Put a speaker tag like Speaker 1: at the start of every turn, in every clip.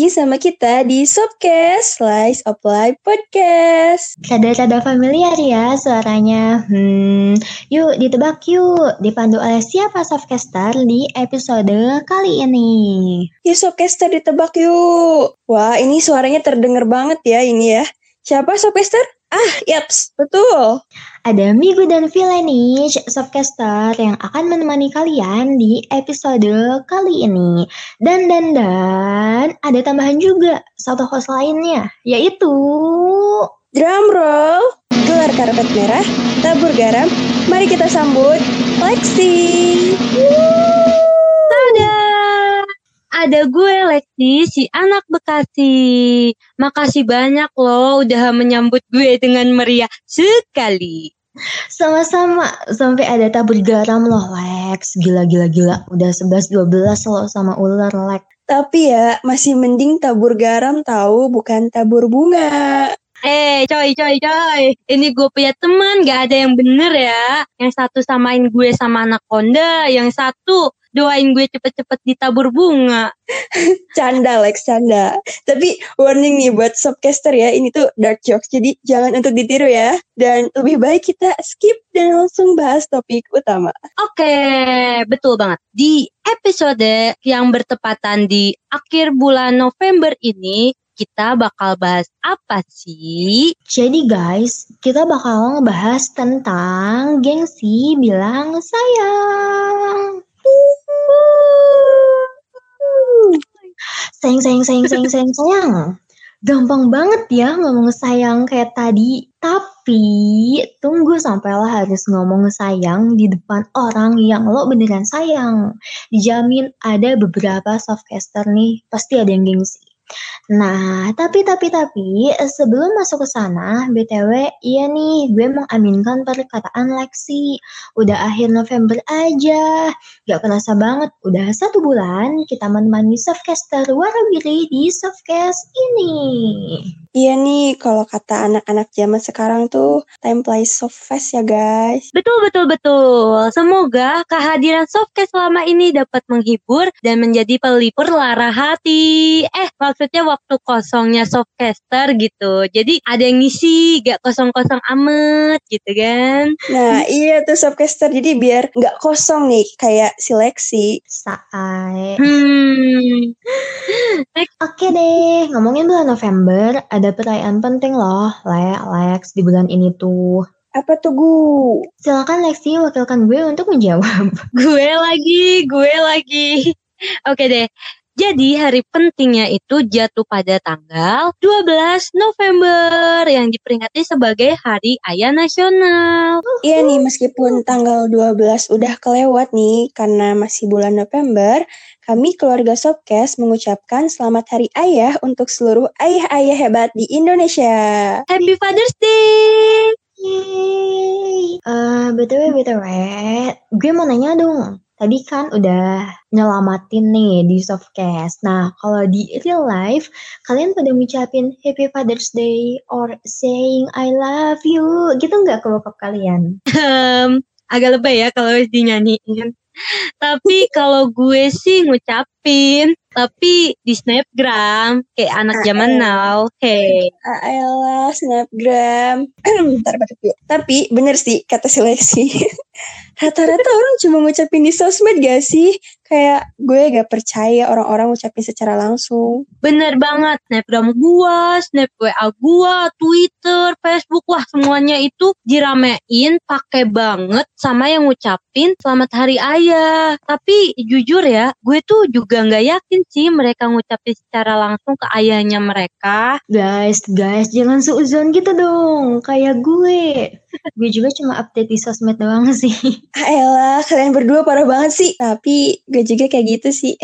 Speaker 1: Lagi sama kita di Sobcast Slice of Life Podcast.
Speaker 2: Rada-rada familiar ya suaranya. Hmm, yuk ditebak yuk. Dipandu oleh siapa Softcaster di episode kali ini?
Speaker 1: Yuk Sobcaster ditebak yuk. Wah ini suaranya terdengar banget ya ini ya. Siapa Sobcaster? Ah, yaps, betul.
Speaker 2: Ada Migu dan Villainish, Softcaster yang akan menemani kalian di episode kali ini. Dan dan dan ada tambahan juga satu host lainnya, yaitu
Speaker 1: Drum roll, gelar karpet merah, tabur garam. Mari kita sambut Lexi.
Speaker 3: Tada! Ada gue Lexi, si anak Bekasi. Makasih banyak loh udah menyambut gue dengan meriah sekali.
Speaker 2: sama-sama sampai ada tabur garam loh Lex. Gila gila gila. Udah 11 12 loh sama ular Lex.
Speaker 1: Tapi ya masih mending tabur garam tahu bukan tabur bunga.
Speaker 3: Eh, coy, coy, coy. Ini gue punya teman, gak ada yang bener ya. Yang satu samain gue sama anak konda, yang satu doain gue cepet-cepet ditabur bunga.
Speaker 1: Canda Lex, canda. Tapi warning nih buat subcaster ya, ini tuh dark jokes. Jadi jangan untuk ditiru ya. Dan lebih baik kita skip dan langsung bahas topik utama.
Speaker 3: Oke, betul banget. Di episode yang bertepatan di akhir bulan November ini, kita bakal bahas apa sih?
Speaker 2: Jadi guys, kita bakal ngebahas tentang gengsi bilang sayang. Sayang, sayang, sayang, sayang, sayang, sayang. Gampang banget ya ngomong sayang kayak tadi. Tapi tunggu sampai lo harus ngomong sayang di depan orang yang lo beneran sayang. Dijamin ada beberapa softcaster nih, pasti ada yang gengsi. Nah, tapi tapi tapi sebelum masuk ke sana, BTW, iya nih, gue mengaminkan perkataan Lexi. Udah akhir November aja. Gak kerasa banget, udah satu bulan kita menemani Softcaster Warawiri di Softcast ini.
Speaker 1: Iya nih, kalau kata anak-anak zaman sekarang tuh time flies so fast ya guys.
Speaker 3: Betul, betul, betul. Semoga kehadiran Softcast selama ini dapat menghibur dan menjadi pelipur lara hati. Eh, maksudnya waktu kosongnya Softcaster gitu. Jadi ada yang ngisi, gak kosong-kosong amat gitu kan.
Speaker 1: Nah iya tuh subcaster, jadi biar nggak kosong nih kayak seleksi.
Speaker 2: Saat.
Speaker 3: Hmm.
Speaker 2: Oke deh, ngomongin bulan November, ada perayaan penting loh, Le, Lex, di bulan ini tuh.
Speaker 1: Apa tuh Gu?
Speaker 2: Silakan Lexi wakilkan gue untuk menjawab.
Speaker 3: gue lagi, gue lagi. Oke deh. Jadi hari pentingnya itu jatuh pada tanggal 12 November yang diperingati sebagai Hari Ayah Nasional.
Speaker 1: Iya nih, meskipun tanggal 12 udah kelewat nih karena masih bulan November, kami keluarga Sobcast mengucapkan selamat Hari Ayah untuk seluruh ayah-ayah hebat di Indonesia.
Speaker 3: Happy Father's Day!
Speaker 2: Yeay. Eh, BTW, BTW, gue mau nanya dong. Tadi kan udah nyelamatin nih di softcast. Nah, kalau di real life, kalian pada ngucapin Happy Father's Day or saying I love you, gitu nggak ke bokap kalian?
Speaker 3: Um, agak lebay ya kalau dinyanyiin. Tapi kalau gue sih ngucapin, tapi di snapgram kayak anak zaman now. Hey,
Speaker 1: Ayolah, snapgram. Tapi bener sih kata seleksi. Rata-rata orang cuma ngucapin di sosmed gak sih? Kayak gue gak percaya orang-orang ngucapin secara langsung.
Speaker 3: bener banget. Snapgram gua, snap WA gua, Twitter, Facebook, wah semuanya itu diramein pakai banget sama yang ngucapin selamat hari ayah. Tapi jujur ya, gue tuh juga nggak yakin sih mereka ngucapin secara langsung ke ayahnya mereka.
Speaker 2: Guys, guys, jangan seuzon gitu dong, kayak gue. gue juga cuma update di sosmed doang sih.
Speaker 1: Ayolah, kalian berdua parah banget sih. Tapi gue juga kayak gitu sih.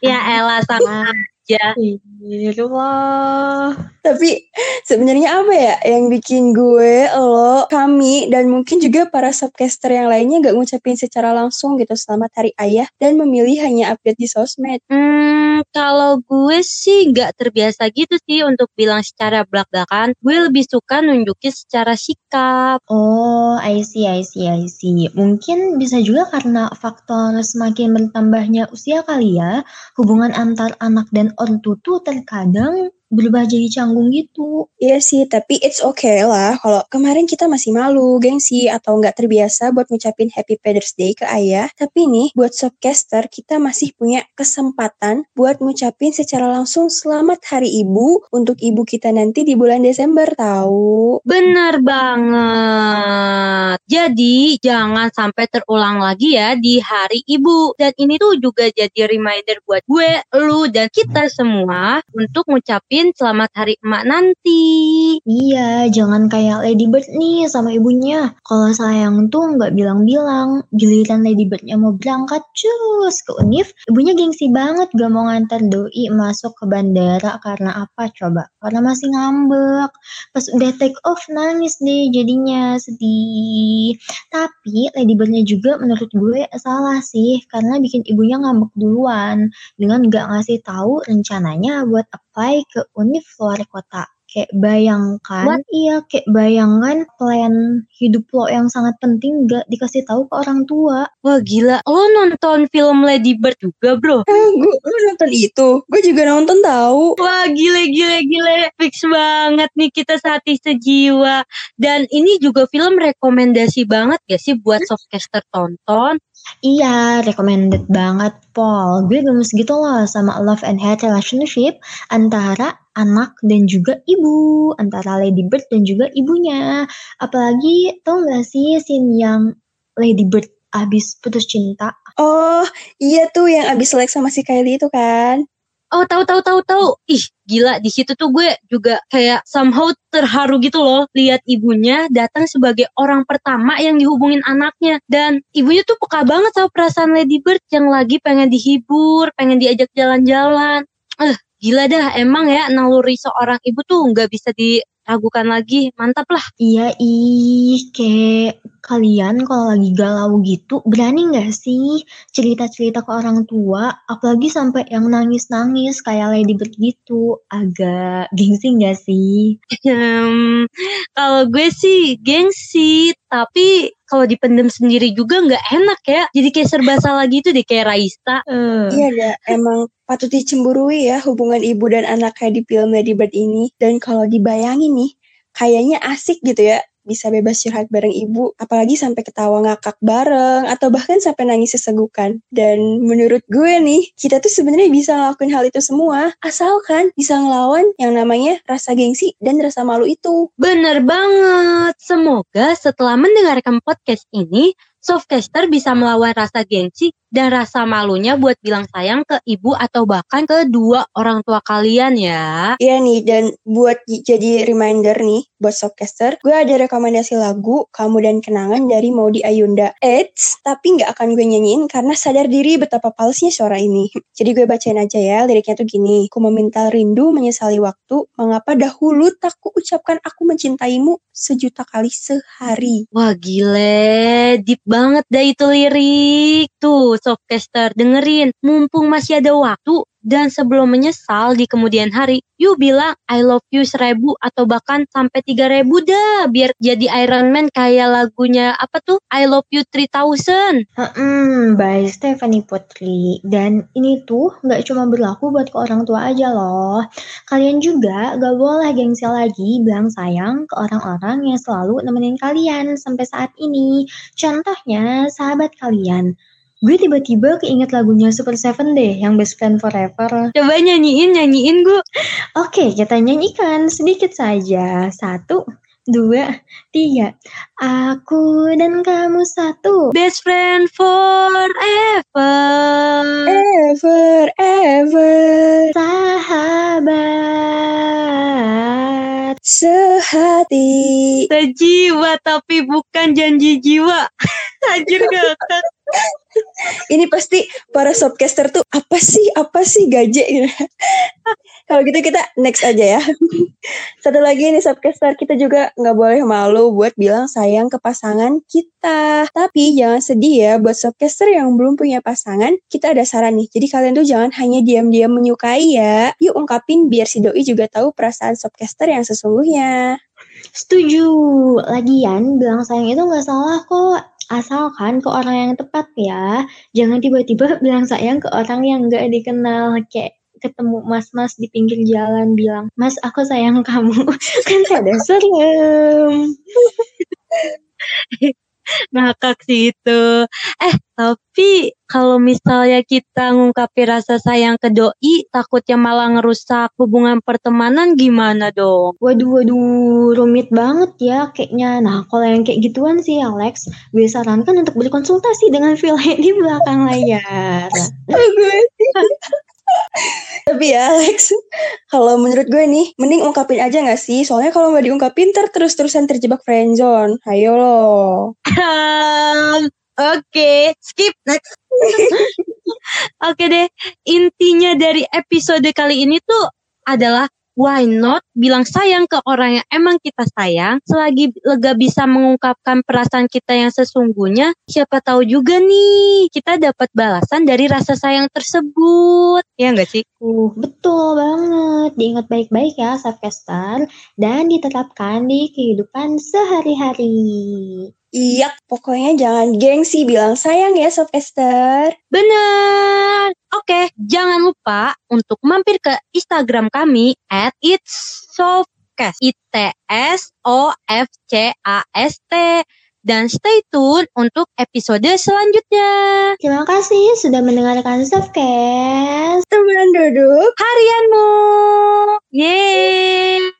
Speaker 3: Ya elah sama aja.
Speaker 2: Wah.
Speaker 1: Tapi sebenarnya apa ya yang bikin gue, lo, kami, dan mungkin juga para subcaster yang lainnya gak ngucapin secara langsung gitu selamat hari ayah dan memilih hanya update di sosmed.
Speaker 3: Hmm, Hmm, kalau gue sih nggak terbiasa gitu sih untuk bilang secara belak-belakan. Gue lebih suka nunjukin secara sikap.
Speaker 2: Oh, I see, I see, I see. Mungkin bisa juga karena faktor semakin bertambahnya usia kali ya, hubungan antar anak dan ortu tuh terkadang berubah jadi canggung gitu.
Speaker 1: Iya sih, tapi it's okay lah kalau kemarin kita masih malu, gengsi, atau nggak terbiasa buat ngucapin Happy Father's Day ke ayah. Tapi nih, buat Sobcaster, kita masih punya kesempatan buat ngucapin secara langsung selamat hari ibu untuk ibu kita nanti di bulan Desember, tahu?
Speaker 3: Bener banget. Jadi jangan sampai terulang lagi ya di hari ibu. Dan ini tuh juga jadi reminder buat gue, lu, dan kita semua untuk ngucapin selamat hari emak nanti.
Speaker 2: Iya, jangan kayak Lady Bird nih sama ibunya. Kalau sayang tuh nggak bilang-bilang. Giliran Lady Birdnya mau berangkat cus ke Unif, ibunya gengsi banget gak mau ngantar doi masuk ke bandara karena apa coba? Karena masih ngambek. Pas udah take off nangis deh jadinya sedih. Tapi Lady Birdnya juga menurut gue salah sih karena bikin ibunya ngambek duluan dengan gak ngasih tahu rencananya buat apply ke univ luar kota. Kayak bayangkan,
Speaker 3: What?
Speaker 2: iya kayak bayangkan plan hidup lo yang sangat penting gak dikasih tahu ke orang tua.
Speaker 3: Wah gila, lo nonton film Lady Bird juga bro?
Speaker 1: Eh, gue nonton itu. Gue juga nonton tahu.
Speaker 3: Wah gile gile gile Fix banget nih kita sehati sejiwa Dan ini juga film rekomendasi banget gak sih buat softcaster tonton
Speaker 2: Iya, recommended banget, Paul. Gue gemes gitu loh sama love and hate relationship antara anak dan juga ibu, antara Lady Bird dan juga ibunya. Apalagi tau gak sih scene yang Lady Bird abis putus cinta?
Speaker 1: Oh, iya tuh yang abis selek sama si Kylie itu kan.
Speaker 3: Oh tahu tahu tahu tahu. Ih gila di situ tuh gue juga kayak somehow terharu gitu loh Lihat ibunya datang sebagai orang pertama yang dihubungin anaknya. Dan ibunya tuh peka banget sama perasaan Lady Bird Yang lagi pengen dihibur, pengen diajak jalan-jalan. Eh gila dah emang ya naluri seorang ibu tuh nggak bisa diragukan lagi Mantap lah
Speaker 2: Iya, ih, kayak kalian kalau lagi galau gitu, berani nggak sih cerita-cerita ke orang tua, apalagi sampai yang nangis-nangis kayak Lady Bird gitu, agak gengsi nggak sih?
Speaker 3: Hmm, kalau gue sih gengsi, tapi kalau dipendem sendiri juga nggak enak ya. Jadi kayak serba salah gitu deh kayak Raista.
Speaker 2: Eh,
Speaker 1: Iya dah, emang patut dicemburui ya hubungan ibu dan anak kayak di film Lady Bird ini. Dan kalau dibayangin kayaknya asik gitu ya bisa bebas curhat bareng ibu, apalagi sampai ketawa ngakak bareng, atau bahkan sampai nangis sesegukan. Dan menurut gue nih, kita tuh sebenarnya bisa ngelakuin hal itu semua, asalkan bisa ngelawan yang namanya rasa gengsi dan rasa malu itu.
Speaker 3: Bener banget. Semoga setelah mendengarkan podcast ini, Softcaster bisa melawan rasa gengsi dan rasa malunya buat bilang sayang ke ibu atau bahkan ke dua orang tua kalian ya.
Speaker 1: Iya nih, dan buat jadi reminder nih, buat Softcaster, gue ada rekomendasi lagu Kamu dan Kenangan dari Maudi Ayunda. Eits, tapi nggak akan gue nyanyiin karena sadar diri betapa palsnya suara ini. Jadi gue bacain aja ya, liriknya tuh gini. Ku meminta rindu, menyesali waktu, mengapa dahulu tak ku ucapkan aku mencintaimu sejuta kali sehari.
Speaker 3: Wah gile, deep banget dah itu lirik. Tuh Softcaster dengerin, mumpung masih ada waktu dan sebelum menyesal di kemudian hari, you bilang I love you seribu atau bahkan sampai tiga ribu dah biar jadi Iron Man kayak lagunya apa tuh I love you 3000.
Speaker 2: Hmm, by Stephanie Putri. Dan ini tuh nggak cuma berlaku buat ke orang tua aja loh. Kalian juga gak boleh gengsi lagi bilang sayang ke orang-orang yang selalu nemenin kalian sampai saat ini. Contohnya, sahabat kalian. Gue tiba-tiba keinget lagunya Super Seven deh, yang Best Friend Forever.
Speaker 3: Coba nyanyiin, nyanyiin gue.
Speaker 2: Oke, kita nyanyikan sedikit saja. Satu, dua, tiga. Aku dan kamu satu.
Speaker 3: Best friend forever.
Speaker 1: Ever, ever,
Speaker 2: Sahabat.
Speaker 1: sehati.
Speaker 3: Sejiwa tapi bukan janji jiwa. Anjir gak
Speaker 1: Ini pasti para softcaster tuh apa sih apa sih gaje gitu. Kalau gitu kita next aja ya. Satu lagi nih softcaster kita juga nggak boleh malu buat bilang sayang ke pasangan kita. Tapi jangan sedih ya buat softcaster yang belum punya pasangan. Kita ada saran nih. Jadi kalian tuh jangan hanya diam-diam menyukai ya. Yuk ungkapin biar si doi juga tahu perasaan softcaster yang sesungguhnya.
Speaker 2: Setuju. Lagian bilang sayang itu nggak salah kok. Asalkan ke orang yang tepat ya. Jangan tiba-tiba bilang sayang ke orang yang nggak dikenal. Kayak ketemu mas-mas di pinggir jalan bilang, Mas aku sayang kamu. kan pada serem.
Speaker 3: ngakak sih itu. Eh, tapi kalau misalnya kita ngungkapin rasa sayang ke doi, takutnya malah ngerusak hubungan pertemanan gimana dong?
Speaker 2: Waduh, waduh, rumit banget ya kayaknya. Nah, kalau yang kayak gituan sih Alex, gue sarankan untuk berkonsultasi dengan Phil di belakang layar.
Speaker 1: Tapi ya Alex, kalau menurut gue nih, mending ungkapin aja gak sih? Soalnya kalau nggak diungkapin, ter terus-terusan terjebak friendzone. Ayo loh.
Speaker 3: Um, Oke, skip next. Oke deh, intinya dari episode kali ini tuh adalah why not bilang sayang ke orang yang emang kita sayang selagi lega bisa mengungkapkan perasaan kita yang sesungguhnya siapa tahu juga nih kita dapat balasan dari rasa sayang tersebut ya enggak sih
Speaker 2: Uh, betul banget. Diingat baik-baik ya, Savcaster. Dan diterapkan di kehidupan sehari-hari.
Speaker 1: Iya, pokoknya jangan gengsi bilang sayang ya Sob Esther.
Speaker 3: Oke, jangan lupa untuk mampir ke Instagram kami at itsofcast. I T S O F C A S T dan stay tune untuk episode selanjutnya.
Speaker 2: Terima kasih sudah mendengarkan Savcast.
Speaker 1: Teman duduk.
Speaker 3: Harianmu. Yeay.